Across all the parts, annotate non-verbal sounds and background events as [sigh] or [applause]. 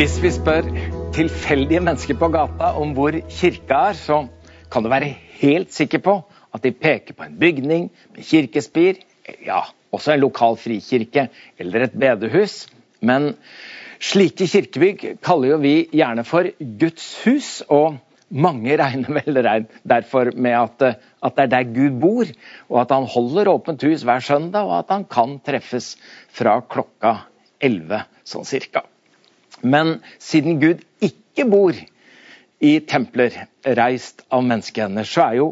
Hvis vi spør tilfeldige mennesker på gata om hvor kirka er, så kan du være helt sikker på at de peker på en bygning med kirkespir, ja, også en lokal frikirke eller et bedehus. Men slike kirkebygg kaller jo vi gjerne for Guds hus, og mange regner vel derfor med at, at, det er der Gud bor, og at han holder åpent hus hver søndag, og at han kan treffes fra klokka 11 sånn cirka. Men siden Gud ikke bor i templer reist av menneskehender, så er jo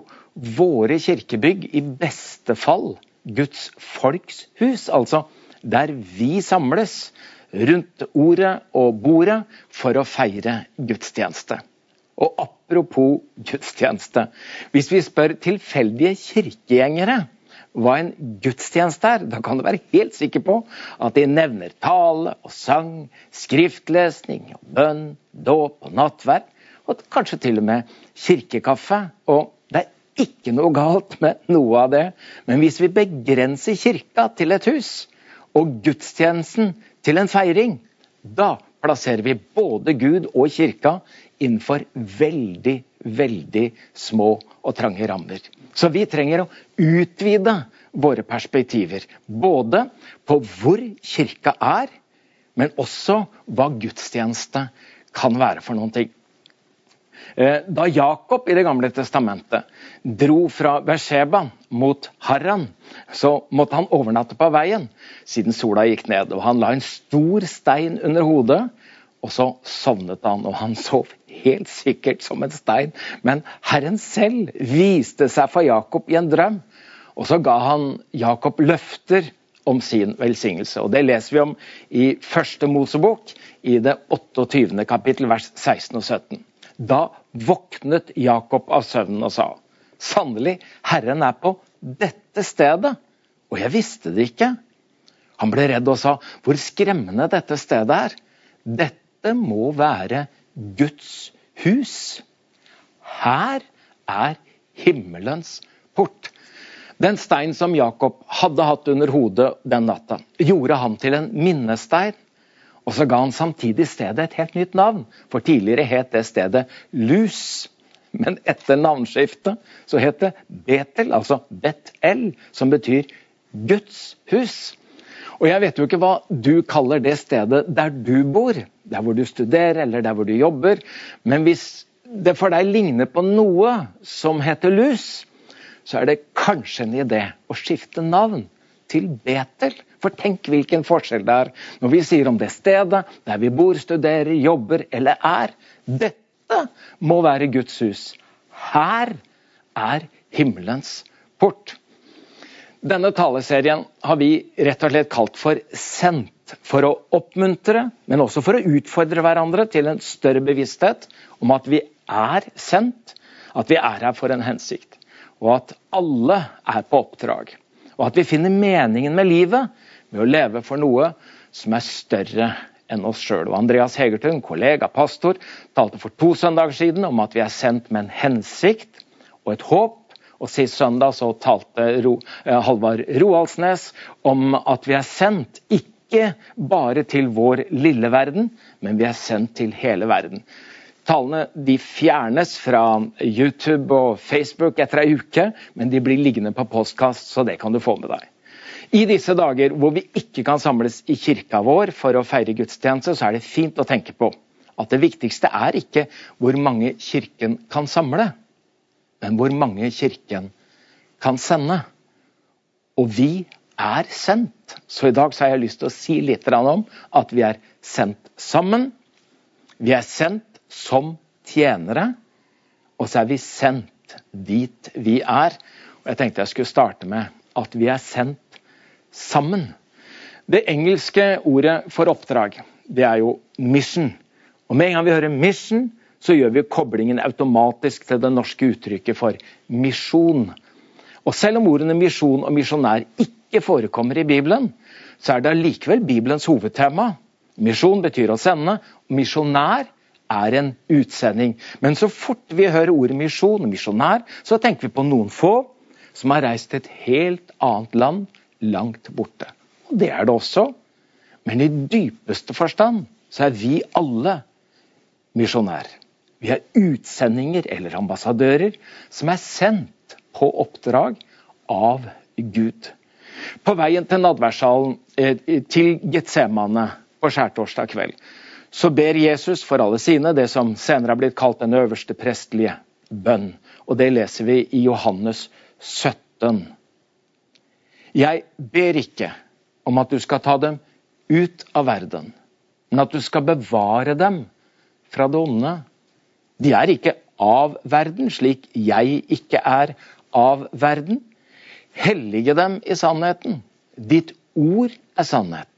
våre kirkebygg i beste fall Guds folks hus. Altså der vi samles rundt ordet og bordet for å feire gudstjeneste. Og apropos gudstjeneste. Hvis vi spør tilfeldige kirkegjengere hva en gudstjeneste er, da kan du være helt sikker på at de nevner tale og sang, skriftlesning, og bønn, dåp og nattverd, og kanskje til og med kirkekaffe. Og det er ikke noe galt med noe av det, men hvis vi begrenser kirka til et hus og gudstjenesten til en feiring, da plasserer vi både Gud og kirka innenfor veldig, veldig små og trange rammer. Så vi trenger å utvide våre perspektiver. Både på hvor kirka er, men også hva gudstjeneste kan være for noen ting. Eh, da Jakob i Det gamle testamentet dro fra Beersheba mot Harran, så måtte han overnatte på veien siden sola gikk ned. og Han la en stor stein under hodet, og så sovnet han. Og han sov helt sikkert som en stein. Men Herren selv viste seg for Jakob i en drøm. Og så ga han Jakob løfter om sin velsignelse. Og Det leser vi om i første Mosebok, i det 28. kapittel, vers 16 og 17. Da våknet Jakob av søvnen og sa, sannelig, Herren er på dette stedet, og jeg visste det ikke. Han ble redd og sa, hvor skremmende dette stedet er. Dette må være Guds hus. Her er himmelens port. Den stein som Jakob hadde hatt under hodet den natta, gjorde han til en minnestein. Og så ga han samtidig stedet et helt nytt navn, for tidligere het det stedet Lus. Men etter navnskiftet så het det Betel, altså Bet-El, som betyr Guds hus. Og jeg vet jo ikke hva du kaller det stedet der du bor, der hvor du studerer eller der hvor du jobber. Men hvis det for deg ligner på noe som heter lus, så er det kanskje en idé å skifte navn til Betel. For tenk hvilken forskjell det er når vi sier om det stedet der vi bor, studerer, jobber eller er. Dette må være Guds hus. Her er himmelens port. Denne taleserien har vi rett og slett kalt for Sendt. For å oppmuntre, men også for å utfordre hverandre til en større bevissthet om at vi er sendt, at vi er her for en hensikt. Og at alle er på oppdrag. Og at vi finner meningen med livet med å leve for noe som er større enn oss sjøl. Andreas Hegertun, kollega pastor, talte for to søndager siden om at vi er sendt med en hensikt og et håp og Sist søndag så talte Ro, eh, Halvard Roaldsnes om at vi er sendt ikke bare til vår lille verden, men vi er sendt til hele verden. Talene de fjernes fra YouTube og Facebook etter ei uke, men de blir liggende på postkast, så det kan du få med deg. I disse dager hvor vi ikke kan samles i kirka vår for å feire gudstjeneste, så er det fint å tenke på at det viktigste er ikke hvor mange Kirken kan samle men hvor mange Kirken kan sende. Og vi er sendt. Så i dag så har jeg lyst til å si litt om at vi er sendt sammen. Vi er sendt som tjenere, og så er vi sendt dit vi er. Og Jeg tenkte jeg skulle starte med at vi er sendt sammen. Det engelske ordet for oppdrag, det er jo 'mission'. Og Med en gang vi hører 'mission', så gjør vi koblingen automatisk til det norske uttrykket for misjon. Og Selv om ordene misjon og misjonær ikke forekommer i Bibelen, så er det allikevel Bibelens hovedtema. Misjon betyr å sende, og misjonær er en utsending. Men så fort vi hører ordet misjon og misjonær, så tenker vi på noen få som har reist til et helt annet land langt borte. Og Det er det også. Men i dypeste forstand så er vi alle misjonærer. Vi er utsendinger eller ambassadører som er sendt på oppdrag av Gud. På veien til nadverdssalen eh, til Getsemane på skjærtorsdag kveld så ber Jesus for alle sine det som senere har blitt kalt den øverste prestelige bønn. Og det leser vi i Johannes 17. Jeg ber ikke om at du skal ta dem ut av verden, men at du skal bevare dem fra det onde. De er ikke av verden, slik jeg ikke er av verden. Hellige dem i sannheten. Ditt ord er sannhet.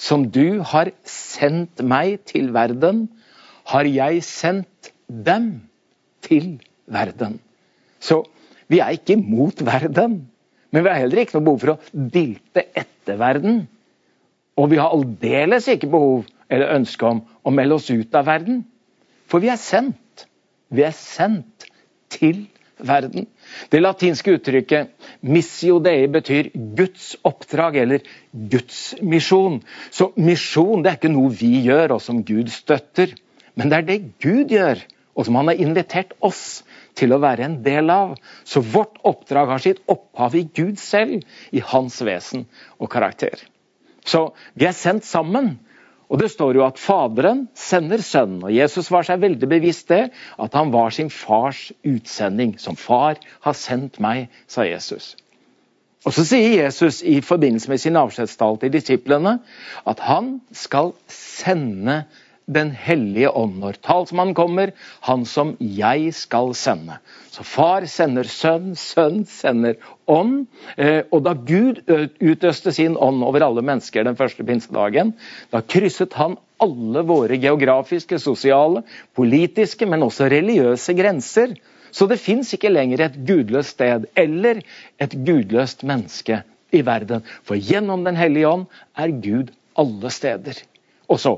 Som du har sendt meg til verden, har jeg sendt dem til verden. Så vi er ikke mot verden, men vi har heller ikke noe behov for å dilte etter verden. Og vi har aldeles ikke behov eller ønske om å melde oss ut av verden. For vi er sendt. Vi er sendt til verden. Det latinske uttrykket 'missio dei' betyr Guds oppdrag eller Guds misjon. Så misjon det er ikke noe vi gjør og som Gud støtter, men det er det Gud gjør, og som han har invitert oss til å være en del av. Så vårt oppdrag har sitt opphav i Gud selv, i hans vesen og karakter. Så vi er sendt sammen og Det står jo at Faderen sender Sønnen, og Jesus var seg veldig bevisst det, at han var sin fars utsending. Som far har sendt meg, sa Jesus. Og Så sier Jesus i forbindelse med sin avskjedstale til disiplene at han skal sende den hellige ånd når talsmannen kommer, han som jeg skal sende. Så far sender sønn, sønn sender ånd. Eh, og da Gud utøste sin ånd over alle mennesker den første pinsedagen, da krysset han alle våre geografiske, sosiale, politiske, men også religiøse grenser. Så det fins ikke lenger et gudløst sted eller et gudløst menneske i verden. For gjennom Den hellige ånd er Gud alle steder. Og så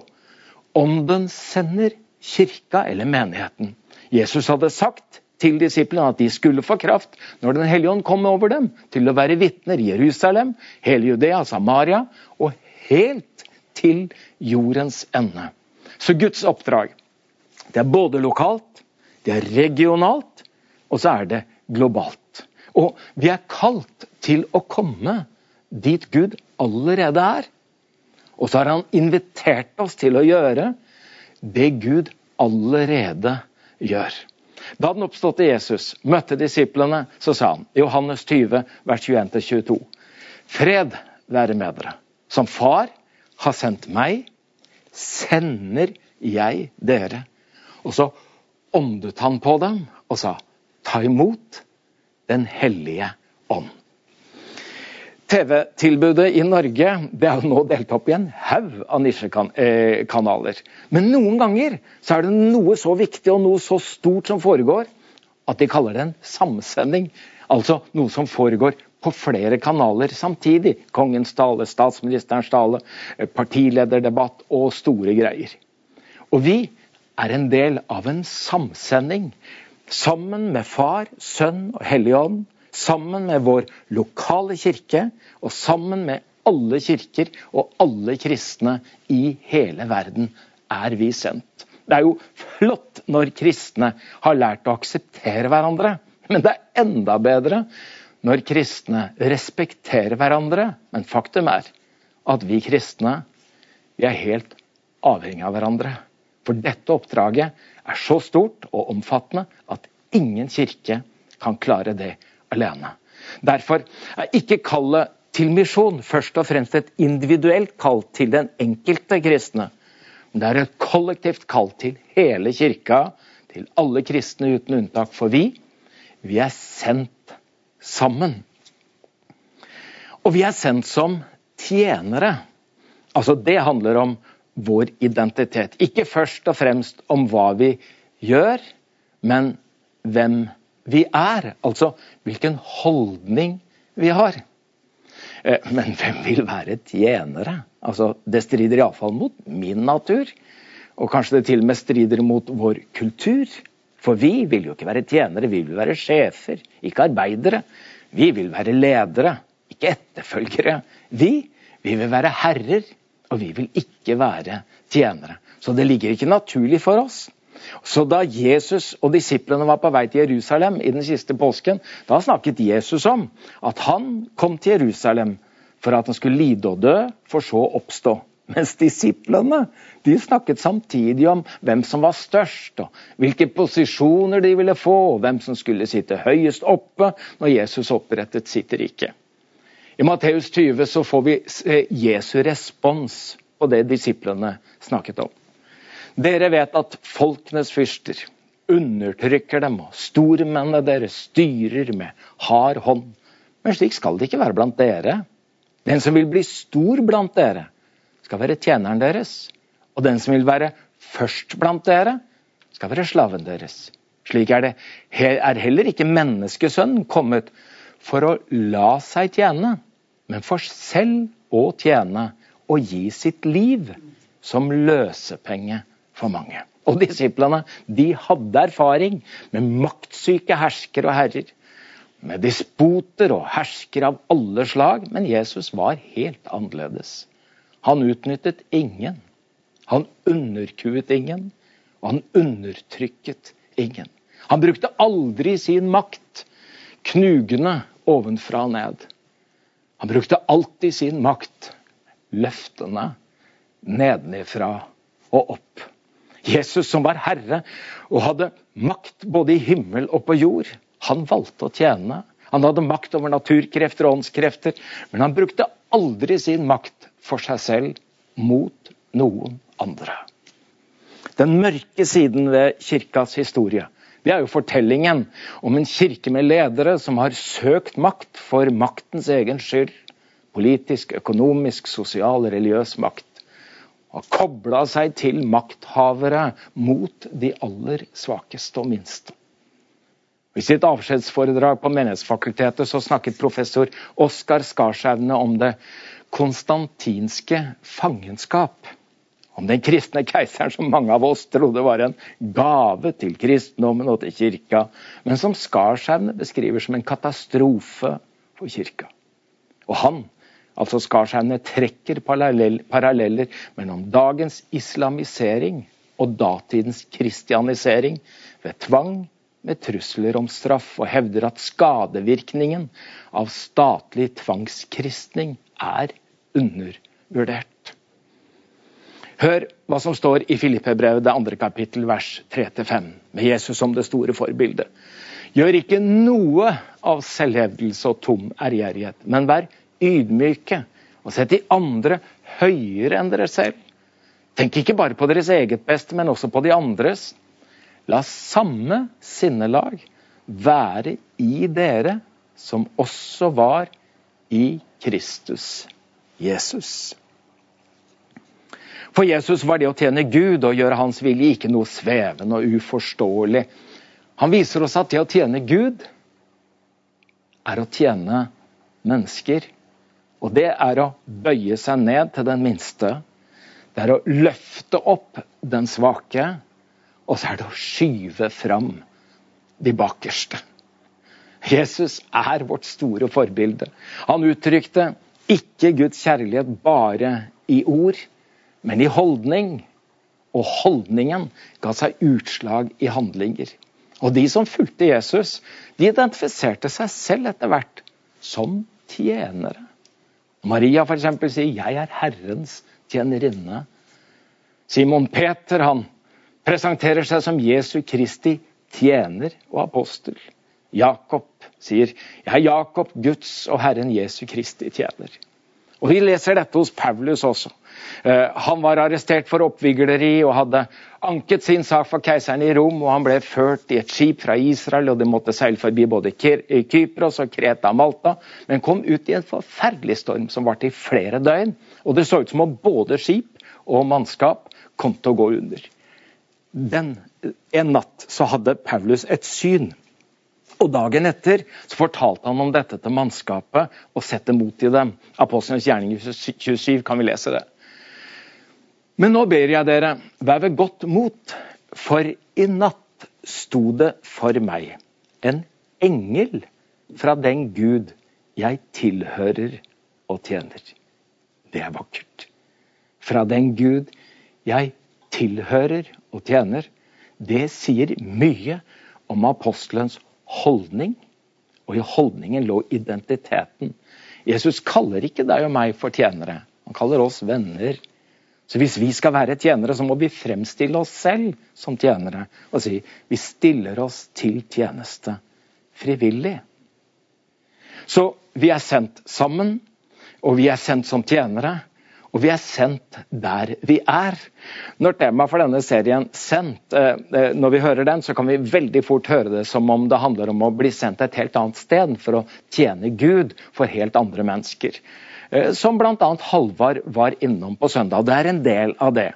Ånden sender kirka eller menigheten. Jesus hadde sagt til disiplene at de skulle få kraft når Den hellige ånd kom over dem, til å være vitner i Jerusalem, hele Judea, Samaria og helt til jordens ende. Så Guds oppdrag det er både lokalt, det er regionalt, og så er det globalt. Og vi er kalt til å komme dit Gud allerede er. Og så har han invitert oss til å gjøre det Gud allerede gjør. Da den oppståtte Jesus møtte disiplene, så sa han Johannes 20, vers 21-22.: Fred være med dere. Som Far har sendt meg, sender jeg dere. Og så åndet han på dem og sa, ta imot Den hellige ånd. TV-tilbudet i Norge det er jo nå delt opp i en haug av nisjekanaler. Men noen ganger så er det noe så viktig og noe så stort som foregår, at de kaller det en samsending. Altså noe som foregår på flere kanaler samtidig. Kongens tale, statsministerens tale, partilederdebatt og store greier. Og vi er en del av en samsending. Sammen med Far, Sønn og Hellig Ånd Sammen med vår lokale kirke og sammen med alle kirker og alle kristne i hele verden er vi sendt. Det er jo flott når kristne har lært å akseptere hverandre, men det er enda bedre når kristne respekterer hverandre. Men faktum er at vi kristne vi er helt avhengig av hverandre. For dette oppdraget er så stort og omfattende at ingen kirke kan klare det alene. Derfor er ikke kallet til misjon først og fremst et individuelt kall til den enkelte kristne. Men det er et kollektivt kall til hele kirka, til alle kristne uten unntak. For vi, vi er sendt sammen. Og vi er sendt som tjenere. Altså Det handler om vår identitet. Ikke først og fremst om hva vi gjør, men hvem vi er. Altså hvilken holdning vi har. Eh, men hvem vil være tjenere? Altså, det strider iallfall mot min natur. Og kanskje det til og med strider mot vår kultur. For vi vil jo ikke være tjenere, vi vil være sjefer, ikke arbeidere. Vi vil være ledere, ikke etterfølgere. Vi, vi vil være herrer. og vi vil ikke være tjenere. Så det ligger ikke naturlig for oss. Så da Jesus og disiplene var på vei til Jerusalem i den siste påsken, da snakket Jesus om at han kom til Jerusalem for at han skulle lide og dø, for så å oppstå. Mens disiplene de snakket samtidig om hvem som var størst, og hvilke posisjoner de ville få, og hvem som skulle sitte høyest oppe når Jesus opprettet sitt rike. I Matteus 20 så får vi Jesu respons på det disiplene snakket om. Dere vet at folkenes fyrster undertrykker dem, og stormennene deres styrer med hard hånd. Men slik skal det ikke være blant dere. Den som vil bli stor blant dere, skal være tjeneren deres. Og den som vil være først blant dere, skal være slaven deres. Slik er det er heller ikke menneskesønnen kommet for å la seg tjene, men for selv å tjene og gi sitt liv som løsepenge for mange. Og disiplene de hadde erfaring med maktsyke herskere og herrer. Med despoter og herskere av alle slag, men Jesus var helt annerledes. Han utnyttet ingen. Han underkuet ingen, og han undertrykket ingen. Han brukte aldri sin makt knugende ovenfra og ned. Han brukte alltid sin makt løftende nedenifra og opp. Jesus som var herre og hadde makt både i himmel og på jord, han valgte å tjene. Han hadde makt over naturkrefter og åndskrefter, men han brukte aldri sin makt for seg selv mot noen andre. Den mørke siden ved kirkas historie det er jo fortellingen om en kirke med ledere som har søkt makt for maktens egen skyld. Politisk, økonomisk, sosial, religiøs makt har kobla seg til makthavere mot de aller svakeste og minste. I sitt avskjedsforedrag på Menighetsfakultetet så snakket professor Oskar Skarsaune om det konstantinske fangenskap. Om den kristne keiseren som mange av oss trodde var en gave til kristendommen og til kirka, men som Skarsaune beskriver som en katastrofe for kirka. Og han Altså Skarsheimene trekker paralleller mellom dagens islamisering og datidens kristianisering ved tvang, med trusler om straff, og hevder at skadevirkningen av statlig tvangskristning er undervurdert. Hør hva som står i Filippe-brevet, det andre kapittel, vers 3-5, med Jesus som det store forbildet. Gjør ikke noe av selvhevdelse og tom ærgjerrighet, men vær ydmyke og sett de andre høyere enn dere selv. Tenk ikke bare på deres eget beste, men også på de andres. La samme sinnelag være i dere som også var i Kristus Jesus. For Jesus var det å tjene Gud og gjøre Hans vilje ikke noe svevende og uforståelig. Han viser oss at det å tjene Gud er å tjene mennesker. Og det er å bøye seg ned til den minste. Det er å løfte opp den svake. Og så er det å skyve fram de bakerste. Jesus er vårt store forbilde. Han uttrykte ikke Guds kjærlighet bare i ord, men i holdning. Og holdningen ga seg utslag i handlinger. Og de som fulgte Jesus, de identifiserte seg selv etter hvert som tjenere. Maria eksempel, sier 'Jeg er Herrens tjenerinne'. Simon Peter han presenterer seg som Jesu Kristi tjener og apostel. Jakob sier 'Jeg er Jakob, Guds og Herren Jesu Kristi tjener'. Og Vi leser dette hos Paulus også. Eh, han var arrestert for oppvigleri og hadde anket sin sak for keiseren i Rom. og Han ble ført i et skip fra Israel, og det måtte seile forbi både Kypros og Kreta og Malta. Men kom ut i en forferdelig storm som varte i flere døgn. Og det så ut som om både skip og mannskap kom til å gå under. Den, en natt så hadde Paulus et syn. Og Dagen etter så fortalte han om dette til mannskapet og sette mot i dem. Apostlenes gjerning 27 kan vi lese det. Men nå ber jeg dere, vær ved godt mot, for i natt sto det for meg en engel fra den Gud jeg tilhører og tjener. Det er vakkert. fra den Gud jeg tilhører og tjener, det sier mye om apostelens holdning. Og i holdningen lå identiteten. Jesus kaller ikke deg og meg for tjenere. Han kaller oss venner. Så hvis vi skal være tjenere, så må vi fremstille oss selv som tjenere. Og si vi stiller oss til tjeneste frivillig. Så vi er sendt sammen, og vi er sendt som tjenere. Og vi er sendt der vi er. Når temaet for denne serien 'Sendt', eh, eh, når vi hører den, så kan vi veldig fort høre det som om det handler om å bli sendt et helt annet sted for å tjene Gud for helt andre mennesker. Eh, som bl.a. Halvard var innom på søndag. Det er en del av det.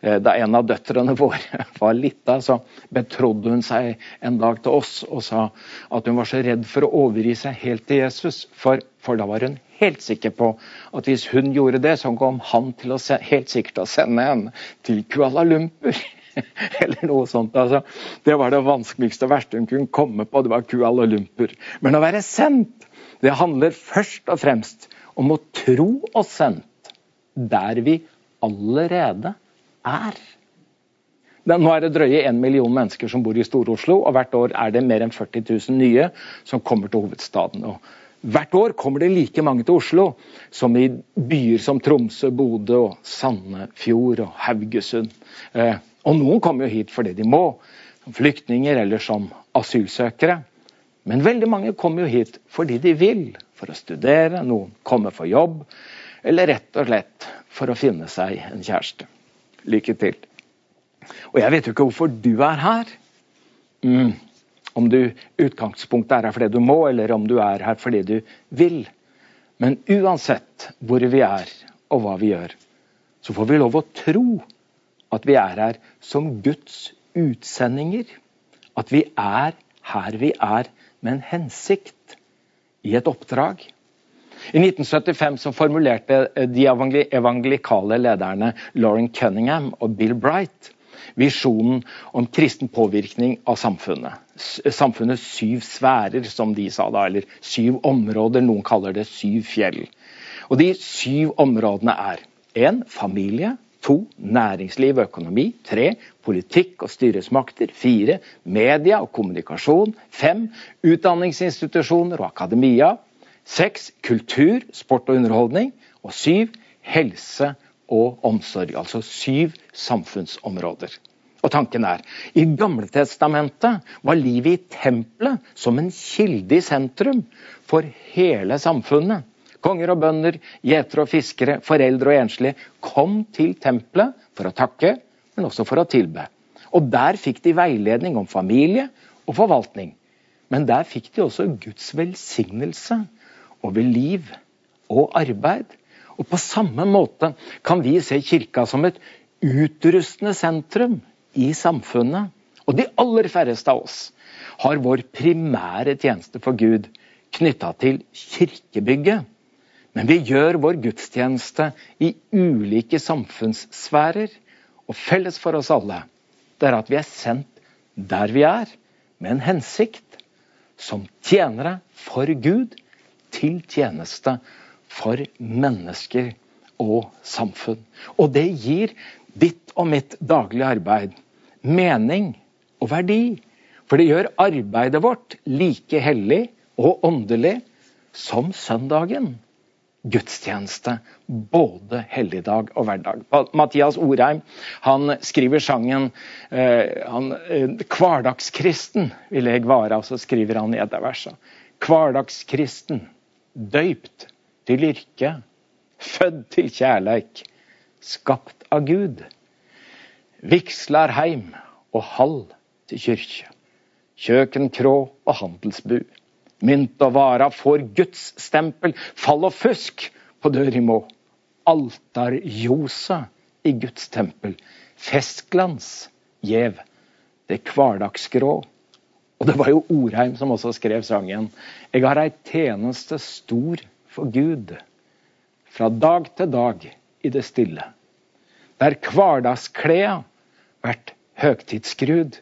Eh, da en av døtrene [laughs] våre var lita, så betrodde hun seg en dag til oss og sa at hun var så redd for å overgi seg helt til Jesus. For, for da var hun helt sikker på at hvis hun gjorde det, så kom han til å se, helt sikkert å sende henne til Kuala Lumpur. [laughs] Eller noe sånt. Altså, det var det vanskeligste og verste hun kunne komme på. Det var Kuala Lumpur. Men å være sendt, det handler først og fremst om å tro oss sendt der vi allerede er. Nå er det drøye én million mennesker som bor i Stor-Oslo, og hvert år er det mer enn 40 000 nye som kommer til hovedstaden. Og hvert år kommer det like mange til Oslo som i byer som Tromsø, Bodø, og Sandefjord og Haugesund. Eh, og noen kommer jo hit fordi de må, som flyktninger eller som asylsøkere. Men veldig mange kommer jo hit fordi de vil, for å studere, noen kommer for jobb, eller rett og slett for å finne seg en kjæreste. Lykke til. Og jeg vet jo ikke hvorfor du er her. Mm. Om du utgangspunktet er her fordi du må, eller om du er her fordi du vil. Men uansett hvor vi er og hva vi gjør, så får vi lov å tro at vi er her som Guds utsendinger. At vi er her vi er med en hensikt, i et oppdrag. I 1975 så formulerte de evangelikale lederne Lauren Cunningham og Bill Bright visjonen om kristen påvirkning av samfunnet. Samfunnets syv sfærer, som de sa da, eller syv områder. Noen kaller det syv fjell. Og De syv områdene er 1. Familie. 2. Næringsliv og økonomi. Tre, Politikk og styresmakter. Fire, Media og kommunikasjon. Fem, Utdanningsinstitusjoner og akademia. Seks kultur, sport og underholdning. Og syv helse og omsorg. Altså syv samfunnsområder. Og tanken er I Gamletestamentet var livet i tempelet som en kilde i sentrum for hele samfunnet. Konger og bønder, gjetere og fiskere, foreldre og enslige kom til tempelet for å takke, men også for å tilbe. Og Der fikk de veiledning om familie og forvaltning. Men der fikk de også Guds velsignelse over liv og arbeid. Og På samme måte kan vi se kirka som et utrustende sentrum i samfunnet. Og de aller færreste av oss har vår primære tjeneste for Gud knytta til kirkebygget. Men vi gjør vår gudstjeneste i ulike samfunnssfærer. Og felles for oss alle det er at vi er sendt der vi er, med en hensikt. Som tjenere for Gud til tjeneste for mennesker og samfunn. Og det gir ditt og mitt daglige arbeid mening og verdi. For det gjør arbeidet vårt like hellig og åndelig som søndagen. Gudstjeneste, både helligdag og hverdag. Mathias Orheim han skriver sangen eh, han, eh, 'Hverdagskristen' vil jeg være, og så skriver han av. Hverdagskristen døypt til yrke, født til kjærleik, skapt av Gud. Vigslar heim og hall til kyrkje. Kjøkenkrå og handelsbu. Mynt og vara får Guds stempel, fall og fusk på dør i må. Altarljosa i Guds tempel. Festglans gjev det kvardagsgrå og det var jo Orheim som også skrev sangen. Jeg har ei tjeneste stor for Gud, fra dag til dag i det stille. Der hverdagskleda vært høgtidsskrud,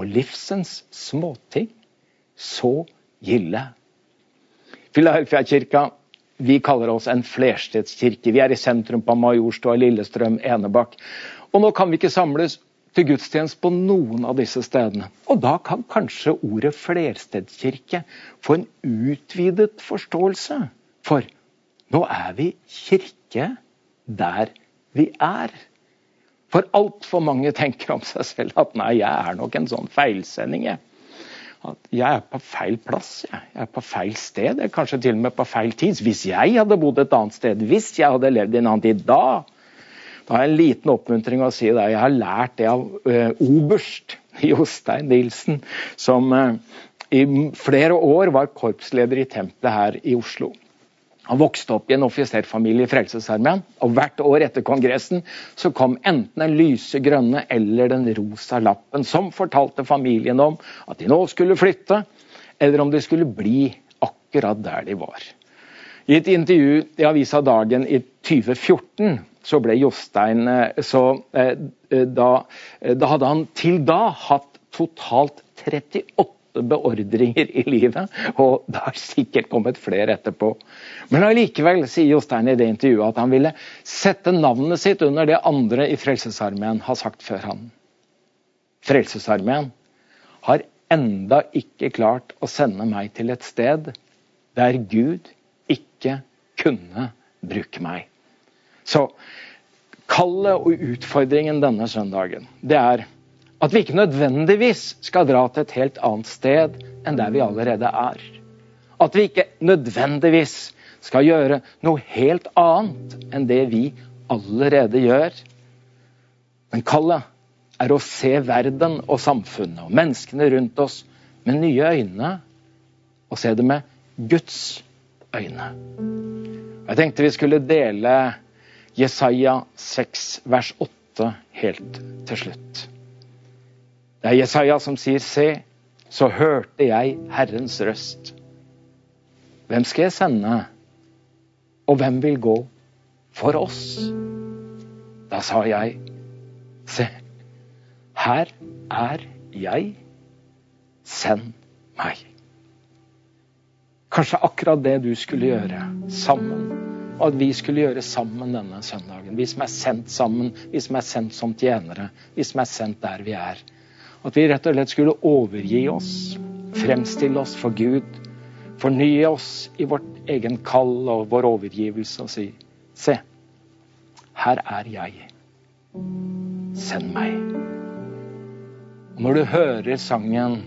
og livsens småting så gilde. Filadelfia-kirka vi kaller oss en flerstedskirke. Vi er i sentrum på Majorstua, Lillestrøm, Enebakk. Og nå kan vi ikke samles til gudstjeneste på noen av disse stedene. Og da kan kanskje ordet flerstedskirke få en utvidet forståelse. For nå er vi kirke der vi er. For altfor mange tenker om seg selv at nei, jeg er nok en sånn feilsending. jeg at jeg er på feil plass. Jeg, jeg er på feil sted, jeg er kanskje til og med på feil tid. Hvis jeg hadde bodd et annet sted, hvis jeg hadde levd i en annen tid, da da har jeg en liten oppmuntring å si det. Jeg har lært det av uh, oberst Jostein Nilsen, som uh, i flere år var korpsleder i tempelet her i Oslo. Han vokste opp i en offiserfamilie i Frelsesarmeen, og hvert år etter kongressen så kom enten den lyse grønne eller den rosa lappen som fortalte familien om at de nå skulle flytte, eller om de skulle bli akkurat der de var. I et intervju i avisa Dagen i 2014 så ble Jostein eh, så, eh, eh, da, da hadde han til da hatt totalt 38 beordringer i livet, og det har sikkert kommet flere etterpå. Men allikevel sier Jostein i det intervjuet at han ville sette navnet sitt under det andre i Frelsesarmeen har sagt før han. Frelsesarmeen har enda ikke klart å sende meg til et sted der Gud ikke kunne bruke meg. Så kallet og utfordringen denne søndagen, det er at vi ikke nødvendigvis skal dra til et helt annet sted enn der vi allerede er. At vi ikke nødvendigvis skal gjøre noe helt annet enn det vi allerede gjør. Men kallet er å se verden og samfunnet og menneskene rundt oss med nye øyne, og se det med Guds øyne. Jeg tenkte vi skulle dele Jesaja 6 vers 8 helt til slutt. Det er Jesaja som sier, se, så hørte jeg Herrens røst. Hvem skal jeg sende, og hvem vil gå for oss? Da sa jeg, se, her er jeg, send meg. Kanskje akkurat det du skulle gjøre sammen, og at vi skulle gjøre sammen denne søndagen. Vi som er sendt sammen, vi som er sendt som tjenere, vi som er sendt der vi er. At vi rett og slett skulle overgi oss, fremstille oss for Gud, fornye oss i vårt egen kall og vår overgivelse og si Se, her er jeg. Send meg. Og når du hører sangen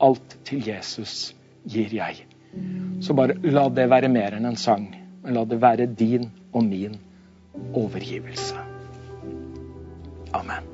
'Alt til Jesus gir jeg', så bare la det være mer enn en sang, men la det være din og min overgivelse. Amen.